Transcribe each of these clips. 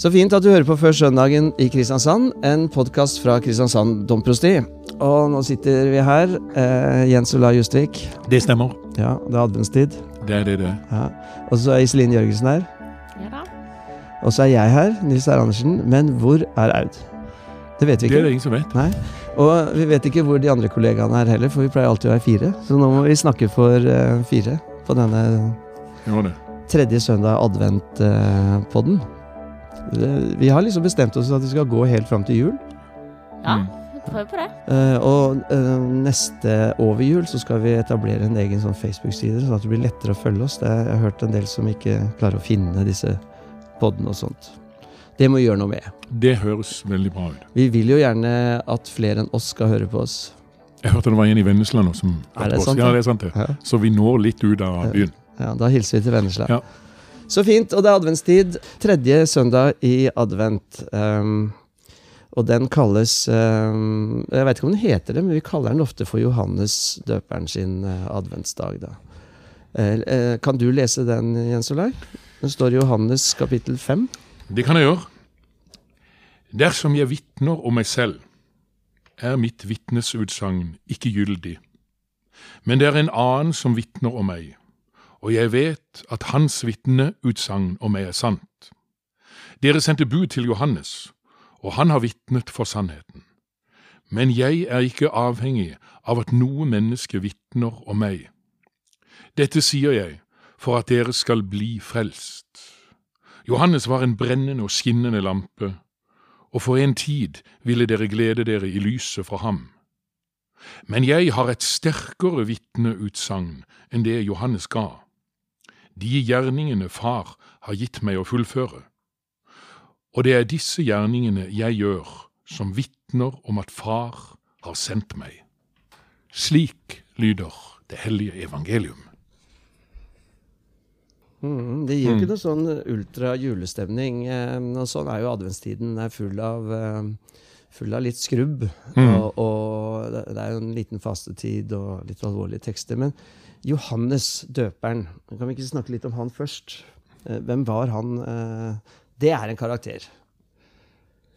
Så fint at du hører på Før søndagen i Kristiansand, en podkast fra Kristiansand domprosti. Og nå sitter vi her, eh, Jens Ola Justvik. Det stemmer. Ja, det er adventstid. Det er det, det. Ja. Og så er Iselin Jørgensen her. Ja da. Og så er jeg her, Nils R. Andersen. Men hvor er Aud? Det vet vi ikke. Det er det ingen som vet. Nei. Og vi vet ikke hvor de andre kollegaene er heller, for vi pleier alltid å være fire. Så nå må vi snakke for uh, fire på denne tredje søndag advent-podden. Vi har liksom bestemt oss at vi skal gå helt fram til jul. Ja, Mm. prøv på det. Eh, og eh, neste over jul så skal vi etablere en egen sånn Facebook-side, sånn at det blir lettere å følge oss. Det er, jeg har hørt en del som ikke klarer å finne disse podene og sånt. Det må vi gjøre noe med. Det høres veldig bra ut. Vi vil jo gjerne at flere enn oss skal høre på oss. Jeg hørte det var en i Vennesla nå som Er hørte på oss. sant, Ja, det? det er sant det. Ja. Så vi når litt ut av byen. Ja, Da hilser vi til Vennesla. Ja. Så fint. Og det er adventstid. Tredje søndag i advent. Um, og den kalles um, Jeg vet ikke om den heter det, men vi kaller den ofte for Johannes døperen sin eh, adventsdag. Da. Uh, uh, kan du lese den, Jens Olai? Den står i Johannes kapittel 5. Det kan jeg gjøre. Dersom jeg vitner om meg selv, er mitt vitnesutsagn ikke gyldig. Men det er en annen som vitner om meg, og jeg vet at hans vitneutsagn om meg er sant. Dere sendte bud til Johannes, og han har vitnet for sannheten. Men jeg er ikke avhengig av at noe menneske vitner om meg. Dette sier jeg for at dere skal bli frelst. Johannes var en brennende og skinnende lampe, og for en tid ville dere glede dere i lyset fra ham. Men jeg har et sterkere vitneutsagn enn det Johannes ga. De gjerningene Far har gitt meg å fullføre. Og det er disse gjerningene jeg gjør, som vitner om at Far har sendt meg. Slik lyder det hellige evangelium. Mm, det gir jo ikke noe sånn ultra julestemning. Eh, og sånn er jo adventstiden. Er full av, eh, full av litt skrubb. Og, og det er jo en liten fastetid og litt alvorlige tekster. Men Johannes døperen, kan vi ikke snakke litt om han først? Eh, hvem var han? Eh, det er en karakter.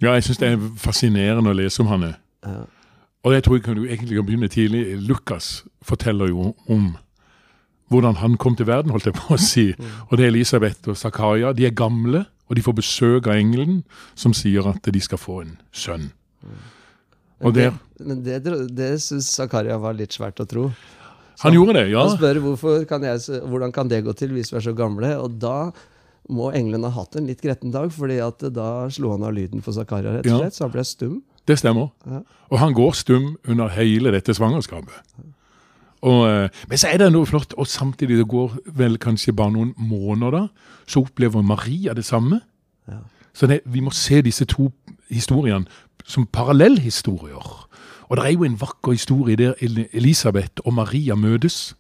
Ja, jeg syns det er fascinerende å lese om han. Ja. Og jeg tror jeg kan du egentlig kan begynne tidlig. Lukas forteller jo om hvordan han kom til verden, holdt jeg på å si. Og det er Elisabeth og Zakaria. De er gamle, og de får besøk av engelen, som sier at de skal få en sønn. Og det, men det, det syns Zakaria var litt svært å tro. Han gjorde det, ja. Han spør hvorfor kan jeg, hvordan kan det gå til hvis vi er så gamle. Og da må englene ha hatt en litt gretten dag, fordi at da slo han av lyden for Zakaria, rett og Ja. slett, så han ble stum. Det stemmer. Ja. Og han går stum under hele dette svangerskapet. Og, eh, men så er det noe flott, og samtidig det går vel kanskje bare noen måneder da, så opplever Maria det samme. Ja. Så det, vi må se disse to historiene som parallellhistorier. Og det er jo en vakker historie der Elisabeth og Maria møtes.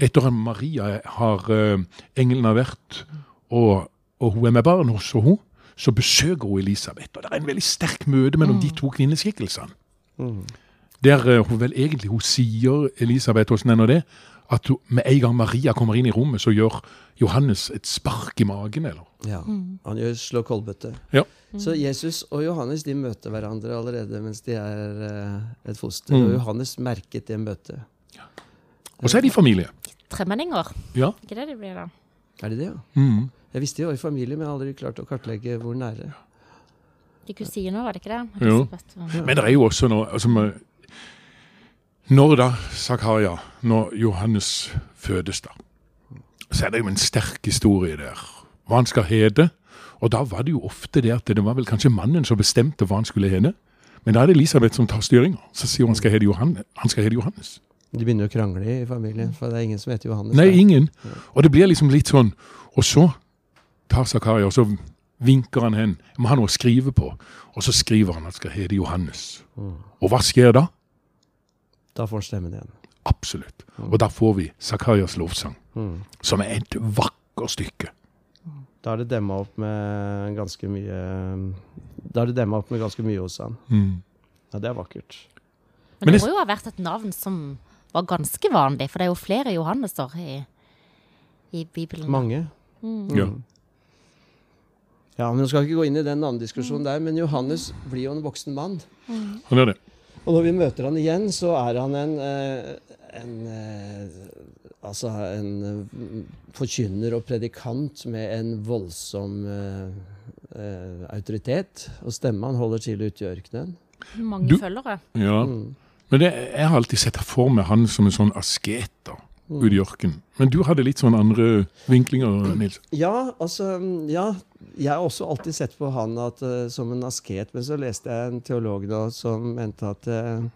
Etter at Maria har eh, engelen har vært, og, og hun er med barn hos hun, så besøker hun Elisabeth. Og det er en veldig sterk møte mellom de to kvinneskikkelsene. Der eh, hun vel egentlig hun sier, Elisabeth, er nå det, at med en gang Maria kommer inn i rommet, så gjør Johannes et spark i magen, eller? Ja, Han gjør slå kolbøtte. Ja. Så Jesus og Johannes de møter hverandre allerede mens de er eh, et foster. Mm. Og Johannes merket det møtet. Og så er de familie. Tremenninger. Ja. Ikke det de blir, da? Er det det, ja? Mm. Jeg visste de var i familie, men jeg har aldri klart å kartlegge hvor nære. De kusiner, var det ikke det? Jo. Elisabeth Men det er jo også noe altså, Når da Zakaria, når Johannes fødes, da, så er det jo en sterk historie der. Hva han skal hete. Og da var det jo ofte det at det var vel kanskje mannen som bestemte hva han skulle hete. Men da er det Elisabeth som tar styringa. Så sier hun han skal hete Johannes. Han skal hete Johannes. De begynner å krangle i familien, for det er ingen som heter Johannes. Nei, der. ingen. Og det blir liksom litt sånn Og så tar Zakaria, og så vinker han hen. Må ha noe å skrive på. Og så skriver han at han skal hete Johannes. Og hva skjer da? Da får han stemmen igjen. Absolutt. Og da får vi Zakarias lovsang, Mm. som er et vakkert stykke. Da er det demma opp med ganske mye Da er det demma opp med ganske mye hos han. Mm. Ja, det er vakkert. Men det må jo ha vært et navn som var ganske vanlig, for det er jo flere Johanneser i, i Bibelen. Mange. Mm. Ja. Mm. Ja, men Vi skal ikke gå inn i den navndiskusjonen der, men Johannes blir jo en voksen mann. Han gjør det. Og når vi møter han igjen, så er han en, eh, en eh, Altså en eh, forkynner og predikant med en voldsom autoritet og stemme. Han holder til ute i ørkenen. Mange Du- følgere. Ja. Men det, jeg har alltid sett for meg han som en sånn asket da, ute i ørkenen. Men du hadde litt sånn andre vinklinger, Nils. Ja, altså Ja, jeg har også alltid sett på han at, uh, som en asket, men så leste jeg en teolog da som mente at uh,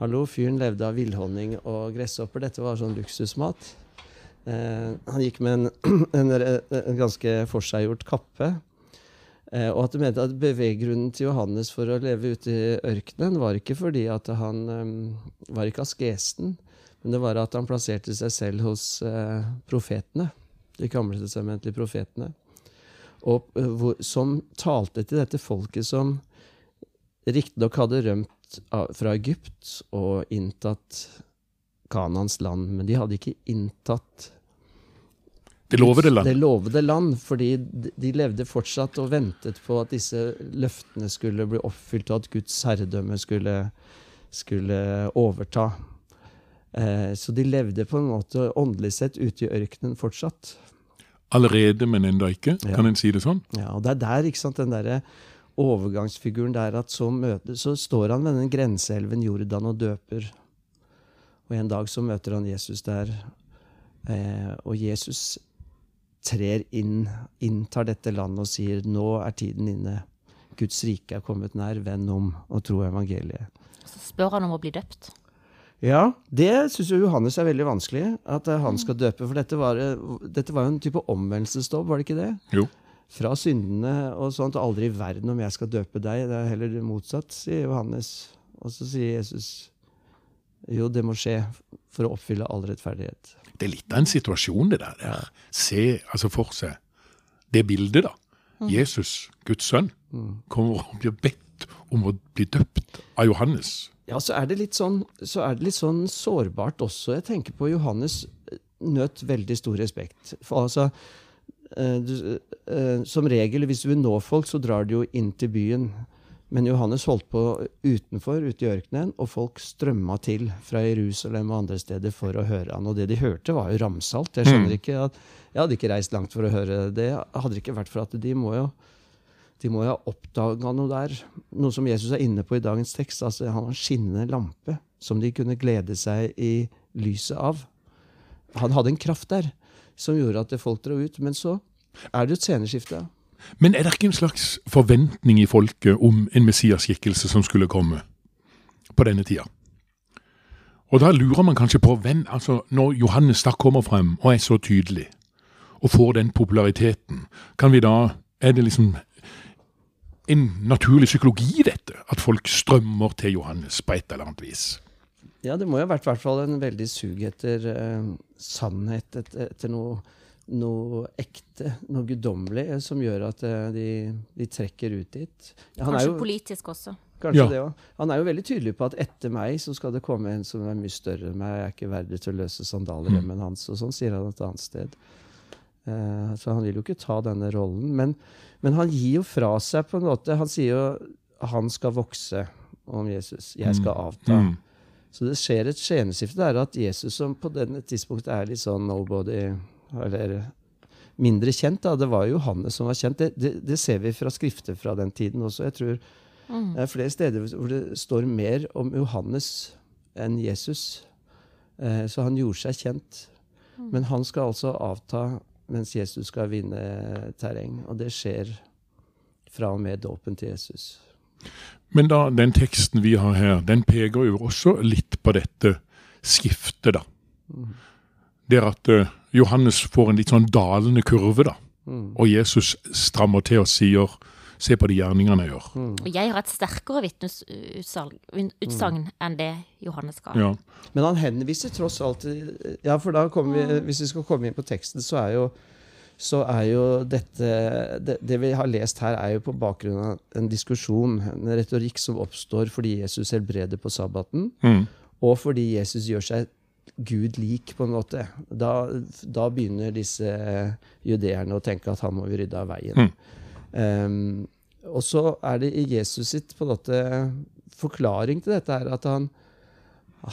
Hallo, fyren levde av villhonning og gresshopper. Dette var sånn luksusmat. Uh, han gikk med en, en, en ganske forseggjort kappe. Og at du mente at beveggrunnen til Johannes for å leve ute i ørkenen var ikke fordi at han um, var ikke askesen, men det var at han plasserte seg selv hos profetene. De gamletestamentlige profetene. Og, eh, hvor, som talte til dette folket som riktignok hadde rømt fra Egypt og inntatt Kanans land, men de hadde ikke inntatt Det lovede land. det lovede land, fordi de de levde fortsatt og ventet på at disse løftene skulle bli oppfylt, og at Guds herredømme skulle, skulle overta. Eh, så de levde på en måte åndelig sett ute i ørkenen fortsatt. Allerede, men enda ikke. Ja. Kan en si det sånn? Ja, og det er der ikke sant, den derre overgangsfiguren der at så, møter, så står han ved den grenseelven Jordan og døper. Og en dag så møter han Jesus der. Eh, og Jesus trer inn, inntar dette landet og sier nå er tiden inne. Guds rike er kommet nær. Vend om og tro evangeliet. Så spør han om å bli døpt. Ja, det syns jo Johannes er veldig vanskelig. At eh, han skal døpe. For dette var, eh, dette var jo en type omvendelsesdåp, var det ikke det? Jo. fra syndene og sånt. Aldri i verden om jeg skal døpe deg. Det er heller motsatt, sier Johannes. Og så sier Jesus jo, det må skje for å oppfylle all rettferdighet. Det er litt av en situasjon, det der. der. Se altså for seg det bildet, da. Jesus, Guds sønn, kommer og blir bedt om å bli døpt av Johannes. Ja, så er sånn, så er det litt sånn sårbart også. Jeg tenker på Johannes eh, nøt veldig stor respekt. For altså, eh, du, eh, som regel, hvis du vil nå folk, så drar du jo inn til byen. Men Johannes holdt på utenfor, ute i ørkenen, og folk strømma til fra Jerusalem og andre steder for å høre han. Og det de hørte, var jo ramsalt. Jeg skjønner ikke at Jeg hadde ikke reist langt for å høre det. Hadde det ikke vært for at de må jo de må jo ha oppdaga noe der. Noe som Jesus er inne på i dagens tekst. altså Han har en skinnende lampe som de kunne glede seg i lyset av. Han hadde en kraft der som gjorde at folk dro ut. Men så er det et sceneskifte. Men er det ikke en slags forventning i folket om en messiaskikkelse som skulle komme på denne tida? Og da lurer man kanskje på hvem, altså når Johannes da kommer frem og er så tydelig, og får den populariteten, kan vi da, er det liksom en naturlig psykologi i dette, at folk strømmer til Johannes på et eller annet vis? Ja, det må jo ha vært i hvert fall en veldig sug etter eh, sannhet, etter, etter noe, noe ekte, noe guddommelig, eh, som gjør at eh, de, de trekker ut dit. Ja, han er Kanskje jo- politisk også. Kanskje Ja. det også. Han er jo veldig tydelig på at etter meg så skal det komme en som er mye større enn meg. Jeg er ikke verdig til å løse sandaleremmen hans. Og sånn sier han et annet sted. Eh, så han vil jo ikke ta denne rollen. Men, men han gir jo fra seg på en måte Han sier jo han skal vokse om Jesus. Jeg skal avta. Mm. Så det skjer et skjeneskifte. Det er at Jesus som på denne tidspunktet er litt sånn nobody, eller mindre kjent, da. Det var jo Johannes som var kjent. Det, det, det ser vi fra skrifter fra den tiden også. Jeg tror det er flere steder hvor det står mer om Johannes enn Jesus. Eh, så han gjorde seg kjent. Men han skal altså avta mens Jesus skal vinne terreng. Og det skjer fra og med dåpen til Jesus. Men da, den teksten vi har her, den peker jo også litt på dette skiftet, da. Det er at uh, Johannes får en litt sånn dalende kurve, da. Og Jesus strammer til og sier Se på de gjerningene jeg gjør. Og jeg har et sterkere vitnesutsagn enn det Johannes ga. Ja. Men han henviser tross alt Ja, for da kommer vi, hvis vi skal komme inn på teksten, så er jo, så er jo dette det, det vi har lest her, er jo på bakgrunn av en diskusjon, en retorikk som oppstår fordi Jesus helbreder på sabbaten, Mm. og fordi Jesus gjør seg Gud lik, på en måte. Da, da begynner disse judeerne å tenke at han må vi rydde av veien. Mm. Um, og så er det i Jesus sitt på en måte forklaring til dette her at han,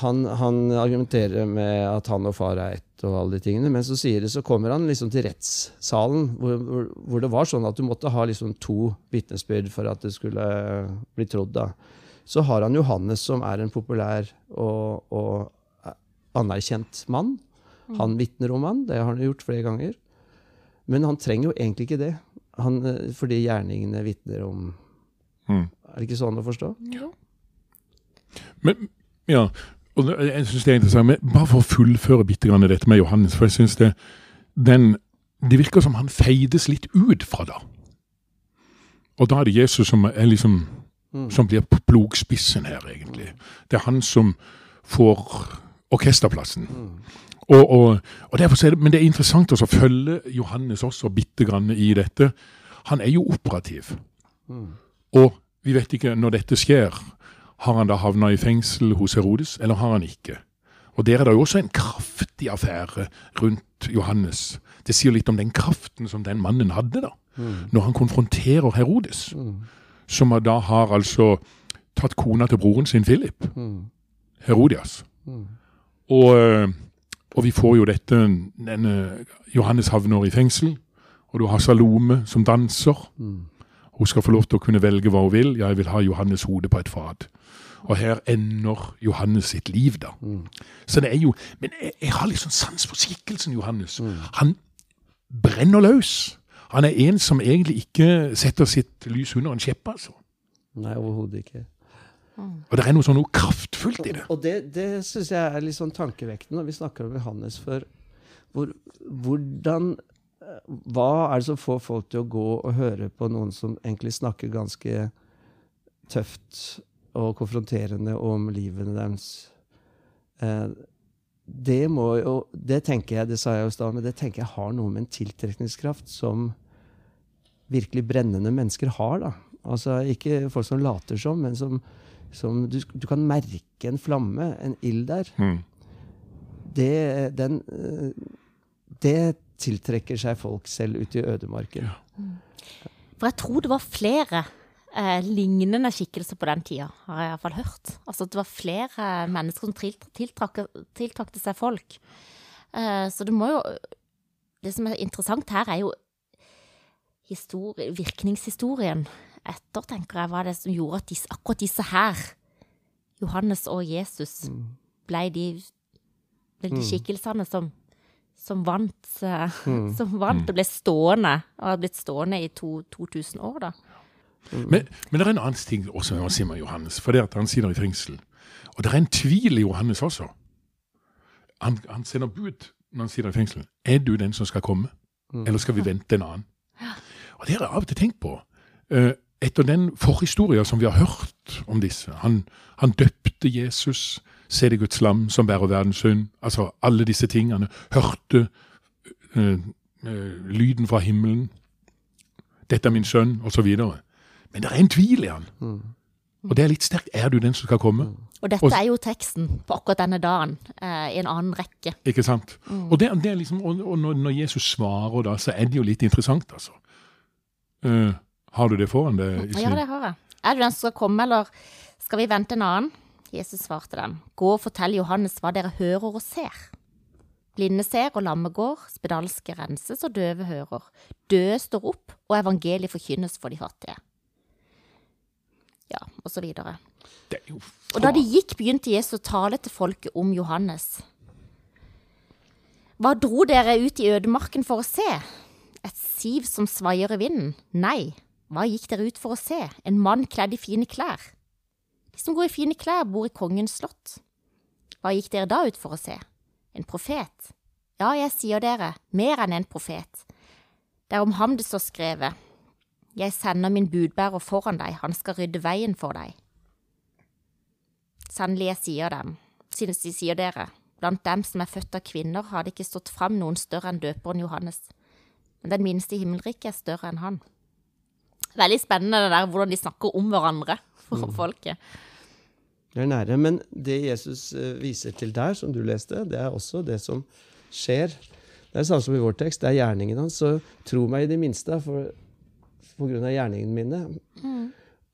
han, han, argumenterer med at han og far er ett, og alle de tingene, men så sier det, så kommer han liksom til rettssalen, hvor, hvor, hvor det var sånn at du måtte ha liksom to vitnesbyrd for at det skulle bli trodd. da. Så har han Johannes, som er en populær og, og anerkjent mann. Han vitner om han, det har han gjort flere ganger. Men han trenger jo egentlig ikke det, han, fordi gjerningene vitner om mm. Er det ikke sånn å forstå? Jo. Men, ja, og jeg synes det er interessant, men Bare for å fullføre bitte grann dette med Johannes. for jeg synes det, den, det virker som han feides litt ut fra da. Og da er det Jesus som, er liksom, mm. som blir plogspissen her, egentlig. Det er han som får orkesterplassen. Mm. Og, og, og er det, men det er interessant å følge Johannes også bitte grann i dette. Han er jo operativ. Mm. Og vi vet ikke når dette skjer. Har han da havna i fengsel hos Herodes, eller har han ikke? Og Der er det jo også en kraftig affære rundt Johannes. Det sier litt om den kraften som den mannen hadde da, mm. når han konfronterer Herodes, mm. som da har altså tatt kona til broren sin Philip, mm. Herodias. Mm. Og, eh, og, vi får jo dette denne Johannes havner i fengsel, og du har Salome som danser. Mm. Hun skal få lov til å kunne velge hva hun vil. Jeg vil ha Johannes hode på et fat. Og her ender Johannes sitt liv, da. Mm. Så det er jo Men jeg, jeg har liksom sans for skikkelsen Johannes. Mm. Han brenner løs. Han er en som egentlig ikke setter sitt lys under en skjeppe, altså. Nei, overhodet ikke. Og det er noe sånn noe kraftfullt i det. Og, det, det syns jeg er litt sånn tankevekkende når vi snakker om Johannes. For hvor, hvordan Hva er det som får folk til å gå og høre på noen som egentlig snakker ganske tøft og konfronterende om livene deres. Eh, det må jo Det tenker jeg, det sa jeg jo i stad, men det tenker jeg har noe med en tiltrekningskraft som virkelig brennende mennesker har. da. Altså Ikke folk som later som, men som, som du, du, kan merke en flamme, en ild der. Mm. Det, den, eh, det tiltrekker seg folk selv ute i ødemarken. Ja. For jeg tror det var flere eh, lignende skikkelser på den tida, har jeg iallfall hørt. Altså det var flere mennesker som tiltrakk, tiltrakte seg folk. Eh, så det må jo Det som er interessant her, er jo virkningshistorien etter, tenker jeg, hva det som gjorde at disse, akkurat disse her, Johannes og Jesus, mm. ble de, ble de mm. skikkelsene som som vant, uh, mm. som vant og ble stående, og har blitt stående i to, 2000 år, da. Men, men, det er en annen ting også med Simon Johannes, for det at han sitter i fengsel. Og det er en tvil i Johannes også. Han, han sender bud når han sitter i fengsel. Er du den som skal komme, mm. eller skal vi vente en annen? Og det har jeg av og til tenkt på. Uh, etter den forhistoria som vi har hørt om disse Han, han døpte Jesus, se det Guds lam som bærer verdens synd. Altså alle disse tingene. Hørte øh, øh, lyden fra himmelen. Dette er min sønn, osv. Men det er en tvil i han. Mm. Og det er litt sterkt. Er du den som skal komme? Mm. Og dette og, er jo teksten på akkurat denne dagen, eh, i en annen rekke. Ikke sant? Mm. Og, det, det liksom, og, og når, når, Jesus svarer da, så er det jo litt interessant, altså. Uh, har du det foran deg? Ja, det har jeg. Er du den som skal komme, eller skal vi vente en annen? Jesus svarte dem. Gå og fortell Johannes hva dere hører og ser. Blinde ser og lamme går, spedalske renses og døve hører. Døde står opp, og evangeliet forkynnes for de fattige ja, og så videre. Og da de gikk, begynte Jesus å tale til folket om Johannes. Hva dro dere ut i ødemarken for å se? Et siv som svaier i vinden? Nei. Hva gikk dere ut for å se? En mann kledd i fine klær? De som går i fine klær, bor i kongens slott. Hva gikk dere da ut for å se? En profet? Ja, jeg sier dere, mer enn en profet. Det er om ham det står skrevet. Jeg sender min budbærer foran deg, han skal rydde veien for deg. Sannelig, jeg sier dem, synes de sier dere, blant dem som er født av kvinner, har det ikke stått fram noen større enn døperen Johannes, men den minste i himmelriket er større enn han. Veldig spennende det der hvordan de snakker om hverandre for mm. folket. Det er nære, men det Jesus eh, viser til der, som du leste, det er også det som skjer. Det er det samme som i vår tekst. Det er gjerningen hans. Så tro meg i det minste, for av gjerningene mine.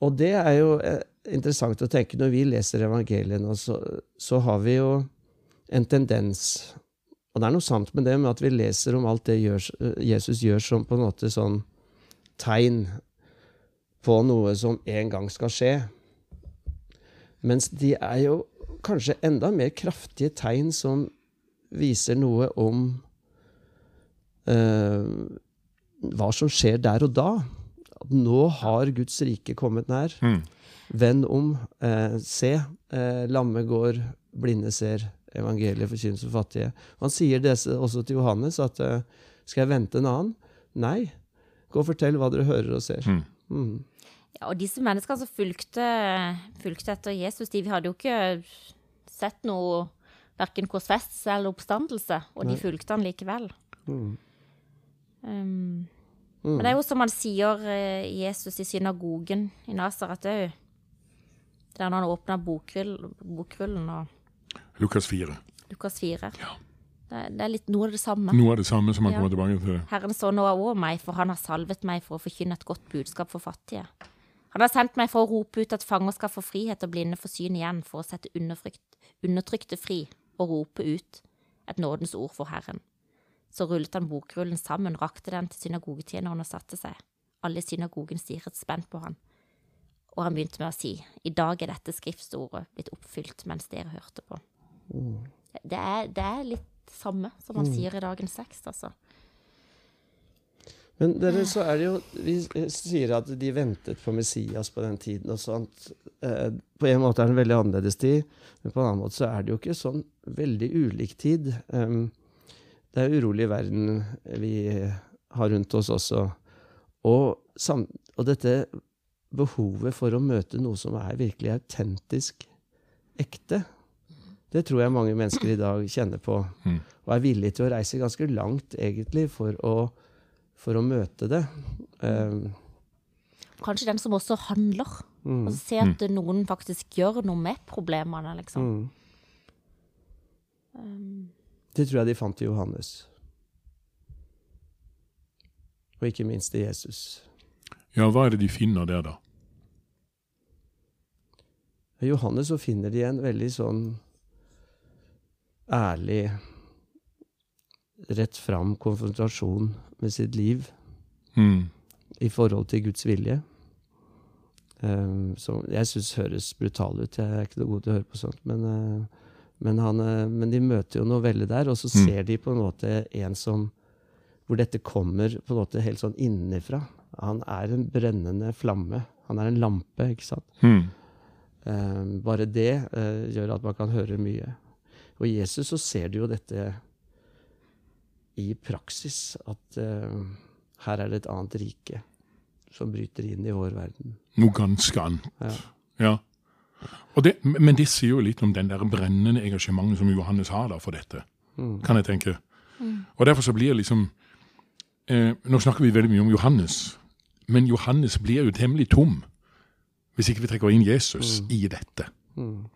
Og det er jo eh, interessant å tenke når vi leser evangeliene, så, så har vi jo en tendens Og det er noe sant med det, med at vi leser om alt det gjør, Jesus gjør som på en måte sånn tegn på noe som en gang skal skje. Mens de er jo kanskje enda mer kraftige tegn som viser noe om eh, hva som skjer der og da. At nå har Guds rike kommet nær. Mm. Vend om. Eh, se, eh, lamme går, blinde ser. Evangeliet forkynnes for fattige. Han sier det også til Johannes, at eh, skal jeg vente en annen? Nei. Gå og fortell hva dere hører og ser. Mm. Mm. Ja, og disse menneskene som fulgte, fulgte etter Jesus, de hadde jo ikke sett noe verken korsfestelse eller oppstandelse, og de fulgte han likevel. Mm. Um, Mm. Men det er jo som han sier eh, Jesus i synagogen i Nasaret òg. Der når han åpna bokrull, bokrullen og Lukas 4. Lukas 4. Ja. Det, det er litt noe av det samme. Noe av det samme som han Ja. kommer tilbake til. Herren så nå over meg, for han har salvet meg for å forkynne et godt budskap for fattige. Han har sendt meg for å rope ut at fanger skal få frihet og blinde få syn igjen, for å sette undertrykte fri og rope ut et nådens ord for Herren. Så rullet han bokrullen sammen, rakte den til synagogetjeneren og satte seg. Alle i synagogen stirret spent på han. Og han begynte med å si, i dag er dette skriftsordet blitt oppfylt mens dere hørte på. Det er, det er litt samme som han sier i dagens tekst, altså. Men dere, så er det jo Vi sier at de ventet på Messias på den tiden og sånt. Eh, på en måte er det en veldig annerledes tid, men på en annen måte så er det jo ikke sånn veldig ulik tid. Det er urolig verden vi har rundt oss også. Og, og dette behovet for å møte noe som er virkelig autentisk ekte, det tror jeg mange mennesker i dag kjenner på. Mm. Og er villige til å reise ganske langt, egentlig, for å, for å møte det. Um, Kanskje den som også handler. mm, Og se at noen faktisk gjør noe med problemene, liksom. mm. Um, Det tror jeg de fant i Johannes. Og ikke minst i Jesus. Ja, hva er det de finner der, da? I Johannes så finner de en veldig sånn ærlig, rett fram konfrontasjon med sitt liv Mm. i forhold til Guds vilje. Um, som jeg syns høres brutal ut. Jeg er ikke noe god til å høre på sånt. Men, uh, men, han, uh, men de møter jo noe veldig der, og så Mm. ser de på en måte en som Hvor dette kommer på en måte helt sånn innenfra. Han er en brennende flamme. Han er en lampe, ikke sant. Mm. Eh, bare det uh, gjør at man kan høre mye. Og i Jesus så ser du jo dette i praksis, at uh, her er det et annet rike som bryter inn i vår verden. Noe ganske annet. Ja. Ja. Og det, men det sier jo litt om den der brennende engasjementet som Johannes har da for dette, Mm. kan jeg tenke. Og derfor så blir liksom eh, Nå snakker vi veldig mye om Johannes, men Johannes blir jo temmelig tom hvis ikke vi trekker inn Jesus i dette. Mm.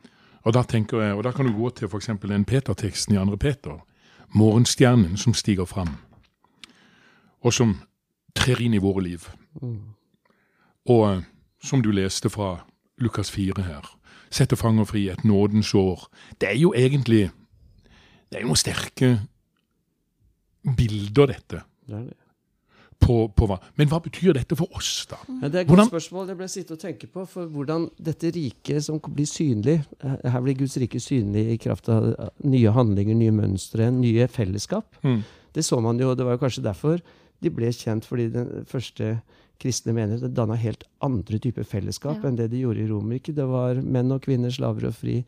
Og da tenker jeg, og da kan du gå til f.eks. den Peter-teksten i 2. Peter. Morgenstjernen som stiger fram, og som trer inn i våre liv. Mm. Og eh, som du leste fra Lukas 4 her, sette fanger fri, et nådens år. Det er jo egentlig Det er jo noen sterke bilder, dette. Det er det. På, på hva. Men hva betyr dette for oss, da? Ja, det er et Hvordan- godt spørsmål. Det ble jeg sitte og tenke på. For hvordan dette riket som blir synlig eh, Her blir Guds rike synlig i kraft av eh, nye handlinger, nye mønstre, nye fellesskap. Mm. Det så man jo, og det var jo kanskje derfor de ble kjent, fordi den første kristne menigheten danna helt andre typer fellesskap Ja. enn det de gjorde i Romerriket. Det var menn og kvinner, slaver og fri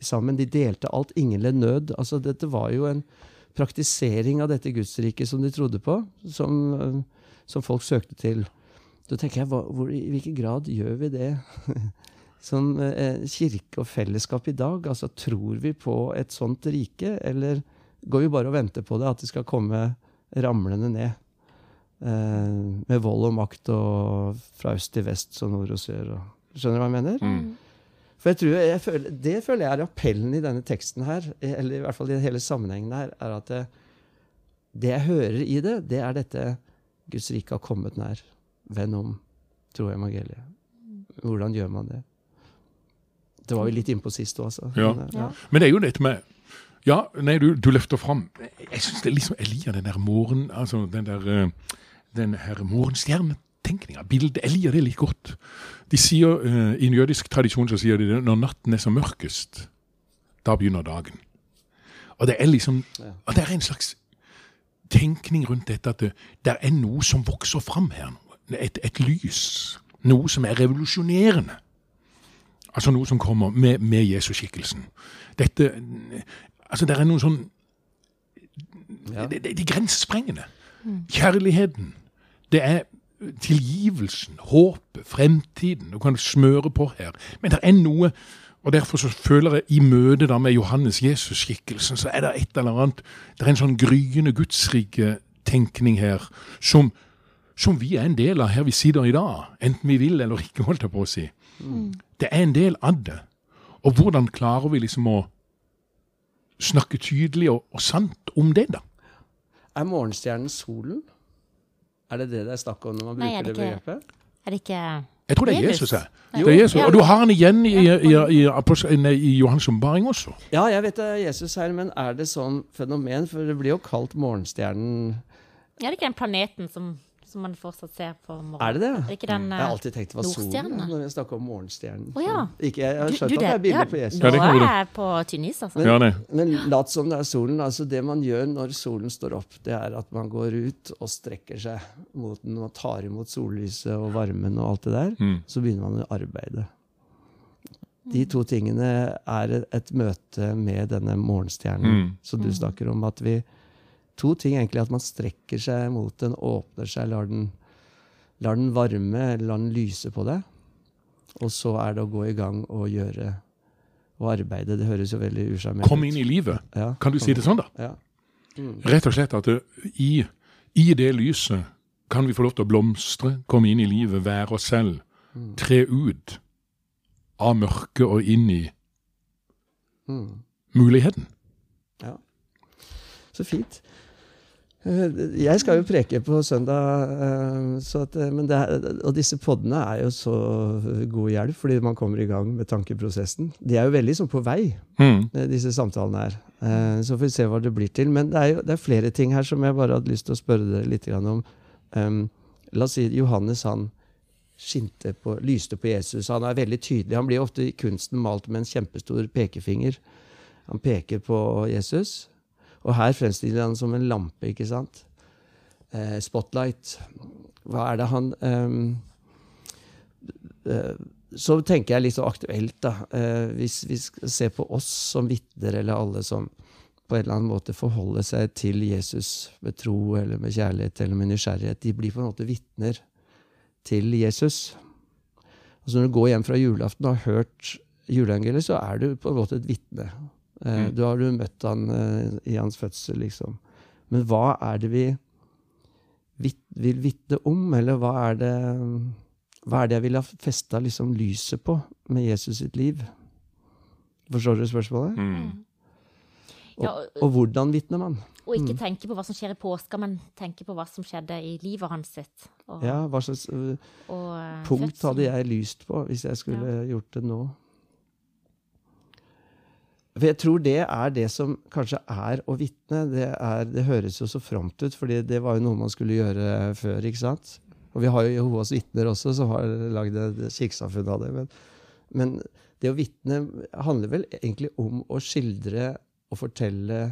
sammen. De delte alt. Ingen led nød. Altså, dette var jo en praktisering av dette gudsriket som de trodde på, som, eh, som folk søkte til. Da tenker jeg, hva, hvor, I hvilken grad gjør vi det som eh, kirke og fellesskap i dag? Altså, Tror vi på et sånt rike, eller går vi bare og venter på det, at det skal komme ramlende ned? Eh, med vold og makt og fra øst til vest og nord og sør. Og, skjønner du hva jeg mener? Mm. For jeg tror, jeg føler, Det føler jeg er appellen i denne teksten her, eller i hvert fall i hele sammenhengen her, er at det, det jeg hører i det, det er dette Guds rike har kommet nær. Vend om. Tro evangeliet. Hvordan gjør man det? Det var vi litt innpå sist òg, altså. Ja. Men, Ja. Men det er jo dette med Ja, nei, du, du løfter fram Jeg syns det er liksom Jeg liker den der morgen... Altså den der eh, Den her morgenstjernetenkninga. Bildet. Jeg liker det litt godt. De sier eh, I en jødisk tradisjon så sier de det når natten er som mørkest, da begynner dagen. Og det er liksom Ja. Og det er en slags tenkning rundt dette at det, det er noe som vokser fram her. Et, et lys. Noe som er revolusjonerende. Altså noe som kommer med, med Jesusskikkelsen. Dette Altså, det er noe sånn Ja. det, det, det er grensesprengende. Kjærligheten. Det er tilgivelsen, håpet, fremtiden. Du kan smøre på her. Men det er noe Og derfor så føler jeg i møte da med Johannes Jesus-skikkelsen, så er det et eller annet Det er en sånn gryende gudsrike tenkning her som, som vi er en del av her vi sitter i dag. Enten vi vil eller ikke, holdt jeg på å si. Det er en del av det. Og hvordan klarer vi liksom å snakke tydelig og, og sant om det, da? Er morgenstjernen solen? Er det det det er snakk om når man Nei, er bruker det, det ikke- begrepet? Er det ikke Jeg tror det er Jesus. Jeg. Det er Jesus. Og du har han igjen i, i, i, i, Johans ombaring også. Ja, jeg vet det er Jesus her, men er det sånn fenomen? For det blir jo kalt morgenstjernen Er det ikke den planeten som, som man fortsatt ser på morgenen? Er det det? Er ikke den Jeg har alltid tenkt det var solen når jeg snakker om morgenstjernen. Å, ja. Ikke, jeg har Du- skjønt du, at det er bilde ja, på Jesus. Ja, Nå er jeg på tynn is, altså. Det. Men lat som det er solen. altså Det man gjør når solen står opp, det er at man går ut og strekker seg mot den og tar imot sollyset og varmen og alt det der. Mm. Så begynner man å arbeide. De to tingene er et- et møte med denne morgenstjernen Mm. som du snakker om. at vi To ting egentlig. At man strekker seg mot den, åpner seg, lar den, lar den varme, lar den lyse på deg. Og så er det å gå i gang og gjøre og arbeide. Det høres jo veldig usjarmerende ut. Kom inn i livet. Ja, Kan du si det sånn, da? Ja. Mm. Rett og slett at det, i, i det lyset kan vi få lov til å blomstre, komme inn i livet, være oss selv. Mm. Tre ut av mørket og inn i Mm. muligheten. Ja. Så fint. Jeg skal jo preke på søndag, eh, så at, eh, men det er, og disse podene er jo så god hjelp, fordi man kommer i gang med tankeprosessen. De er jo veldig sånn på vei, Mm. eh, disse samtalene her. Så får vi se hva det blir til. Men det er jo det er flere ting her som jeg bare hadde lyst til å spørre dere litt om. La oss si Johannes han skinte på, lyste på Jesus. Han er veldig tydelig. Han blir ofte i kunsten malt med en kjempestor pekefinger. Han peker på Jesus. Og her fremstiller han som en lampe, ikke sant? Eh, spotlight. Hva er det han ehm, eh, Så tenker jeg litt så aktuelt, da. Eh, hvis vi ser på oss som vitner, eller alle som på en eller annen måte forholder seg til Jesus med tro eller med kjærlighet eller med nysgjerrighet, de blir på en måte vitner til Jesus. Altså Når du går hjem fra julaften og har hørt juleevangeliet, så er du på en måte et vitne. Eh, Mm. Da har du møtt han eh, i hans fødsel, liksom. Men hva er det vi vit vil vitne om, eller hva er det hva er det jeg ville ha festa liksom lyset på med Jesus sitt liv? Forstår du spørsmålet? Mm. Og, og- og hvordan vitner man? Og ikke Mm. tenke på hva som skjer i påska, men tenke på hva som skjedde i livet hans sitt. Og, Ja, Hva slags øh, og, eh, punkt hadde jeg lyst på hvis jeg skulle gjort det nå? For jeg tror det er det som kanskje er å vitne. Det, er- det høres jo så fromt ut, fordi det var jo noe man skulle gjøre før. ikke sant? Og vi har jo Jehovas vitner også, som har lagd et kirkesamfunn av det. Men, men det å vitne handler vel egentlig om å skildre og fortelle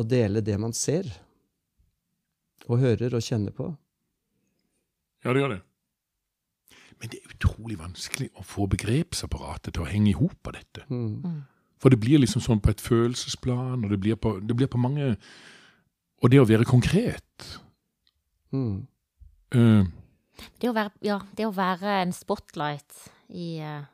og dele det man ser. Og hører og kjenner på. Ja, det gjør det. Men det er utrolig vanskelig å få begrepsapparatet til å henge i hop av dette. Mm. For det blir liksom sånn på et følelsesplan, og det blir på, det blir på mange Og det å være konkret Mm. uh, Det å være, ja, det å være en spotlight i, eh,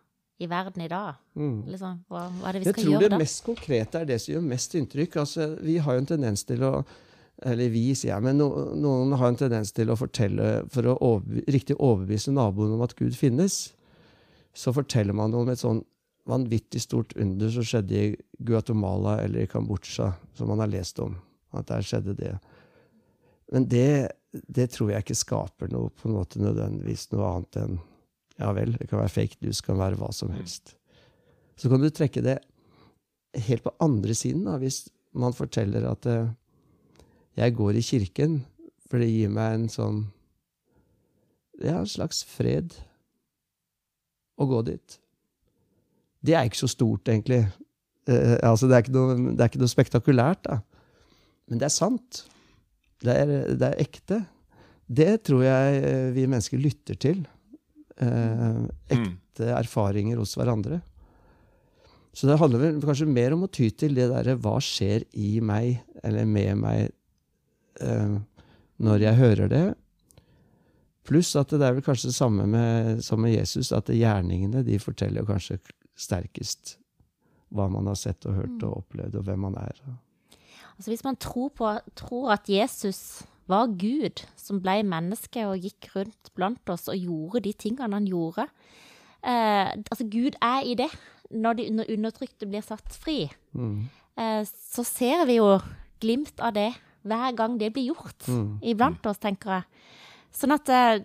i verden i dag. Mm. Liksom, hva, hva er det vi Jeg skal tror gjøre det da? mest konkrete er det som gjør mest inntrykk. Altså, vi har jo en tendens til å Eller vi, sier jeg, men no, noen har en tendens til å fortelle For å over, riktig overbevise naboen om at Gud finnes, så forteller man om et sånn vanvittig stort under som skjedde i Guatemala eller i Kambodsja, som man har lest om. At der skjedde det. Men det det tror jeg ikke skaper noe på en måte nødvendigvis noe annet enn Ja vel, det kan være fake news, kan være hva som helst. Så kan du trekke det helt på andre siden, da, hvis man forteller at eh, jeg går i kirken, for det gir meg en sånn Ja, en slags fred å gå dit. Det er ikke så stort, egentlig. Eh, altså, det, er ikke noe, det er ikke noe spektakulært, da. Men det er sant. Det er, det er ekte. Det tror jeg eh, vi mennesker lytter til. Eh, ekte erfaringer hos hverandre. Så det handler vel kanskje mer om å ty til det derre hva skjer i meg, eller med meg, eh, når jeg hører det. Pluss at det er vel kanskje det samme med, som med Jesus, at gjerningene de forteller kanskje sterkest hva man har sett og hørt og opplevd, og hvem man er. Altså Hvis man tror, på, tror at Jesus var Gud som ble menneske og gikk rundt blant oss og gjorde de tingene han gjorde eh, Altså Gud er i det når de undertrykte blir satt fri. Mm. Eh, så ser vi jo glimt av det hver gang det blir gjort Mm. iblant oss, tenker jeg. Sånn at eh,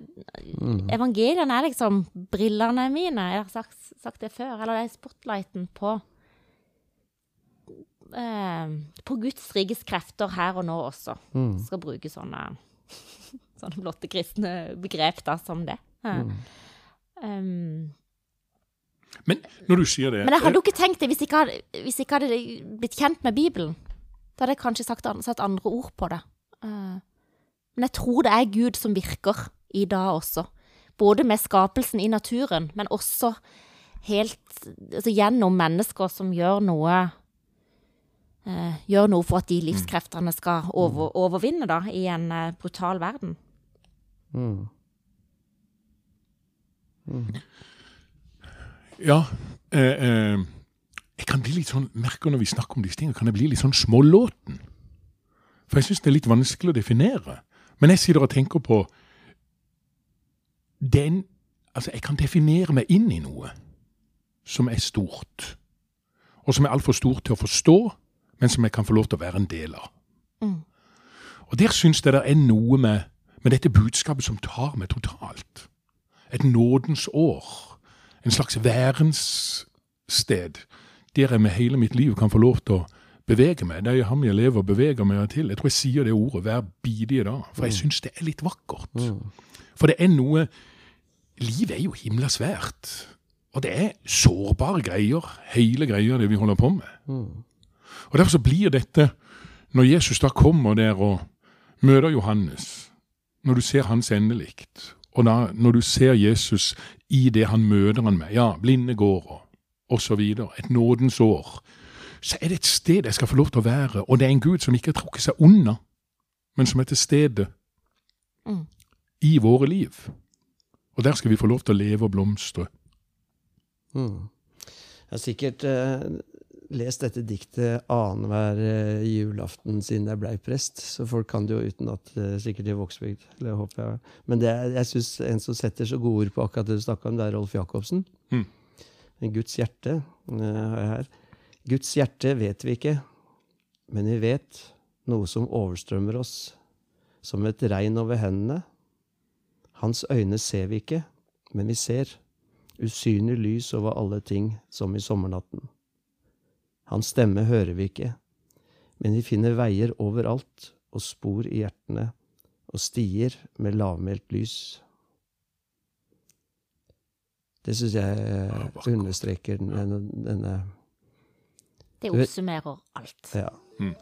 Mm. evangeliene er liksom brillene mine. Jeg har sagt, sagt det før. Eller det er spotlighten på eh, På Guds rikes krefter her og nå også. Mm. Skal bruke sånne, sånne blotte kristne begrep da, som det. Mm. um, Men når du sier det men jeg hadde jo ikke tenkt det hvis jeg ikke hadde, hvis jeg ikke hadde blitt kjent med Bibelen. Da hadde jeg kanskje sagt, satt andre ord på det. Eh, men jeg tror det er Gud som virker i dag også. Både med skapelsen i naturen, men også helt altså gjennom mennesker som gjør noe eh, Gjør noe for at de livskreftene skal over, overvinne da, i en eh, brutal verden. Mm. Ja. Eh, eh, jeg kan bli litt sånn, merker når vi snakker om disse tingene, kan jeg bli litt sånn smålåten. For jeg syns det er litt vanskelig å definere. Men jeg sitter og tenker på den Altså, jeg kan definere meg inn i noe som er stort. Og som er altfor stort til å forstå, men som jeg kan få lov til å være en del av. Mm. Og der syns jeg det er noe med, med dette budskapet som tar meg totalt. Et nådens år en slags værenssted der jeg med hele mitt liv kan få lov til å bevege meg. det er jo ham jeg lever og beveger meg til. Jeg tror jeg sier det ordet hver bidige dag, for jeg syns det er litt vakkert. For det er noe Livet er jo himla svært. Og det er sårbare greier, hele greia, det vi holder på med. Og derfor så blir dette, når Jesus da kommer der og møter Johannes, når du ser hans endelikt, og da når du ser Jesus i det han møter han med, ja, blinde går og, videre, et nådens år, så er det et sted jeg skal få lov til å være, og det er en Gud som ikke har trukket seg unna, men som er til stede Mm. i våre liv. Og der skal vi få lov til å leve og blomstre. Mm. Jeg har sikkert eh, lest dette diktet annenhver eh, julaften siden jeg blei prest, så folk kan det jo utenat, eh, sikkert i Vågsbygd. Men det er, jeg syns en som setter så gode ord på akkurat det du snakka om, det er Rolf Jacobsen. Mm. Guds hjerte eh, har jeg her. Guds hjerte vet vi ikke, men vi vet noe som overstrømmer oss, som et regn over hendene. Hans øyne ser vi ikke, men vi ser usynlig lys over alle ting, som i sommernatten. Hans stemme hører vi ikke, men vi finner veier overalt og spor i hjertene og stier med lavmælt lys. Det syns jeg eh, understreker denne, denne Det oppsummerer alt. ja. Mm.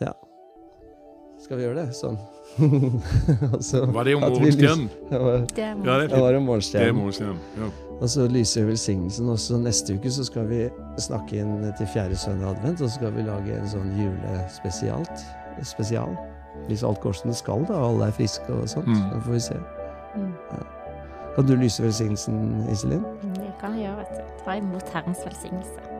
ja. Skal vi gjøre det sånn? Altså, Var det om at morgenstjernen? Det var, er Ja, det er er morgenstjernen. Ja. Og så lyser velsignelsen. Og så neste uke så skal vi snakke inn til fjerde søndag advent, og så skal vi lage en sånn julespesialt. Spesial. Hvis alt går som det skal, da, og alle er friske og sånt. Mm. Da får vi se. Mm. Kan du lyse velsignelsen, Iselin? Det kan jeg gjøre, vet du. Ta imot Herrens velsignelse.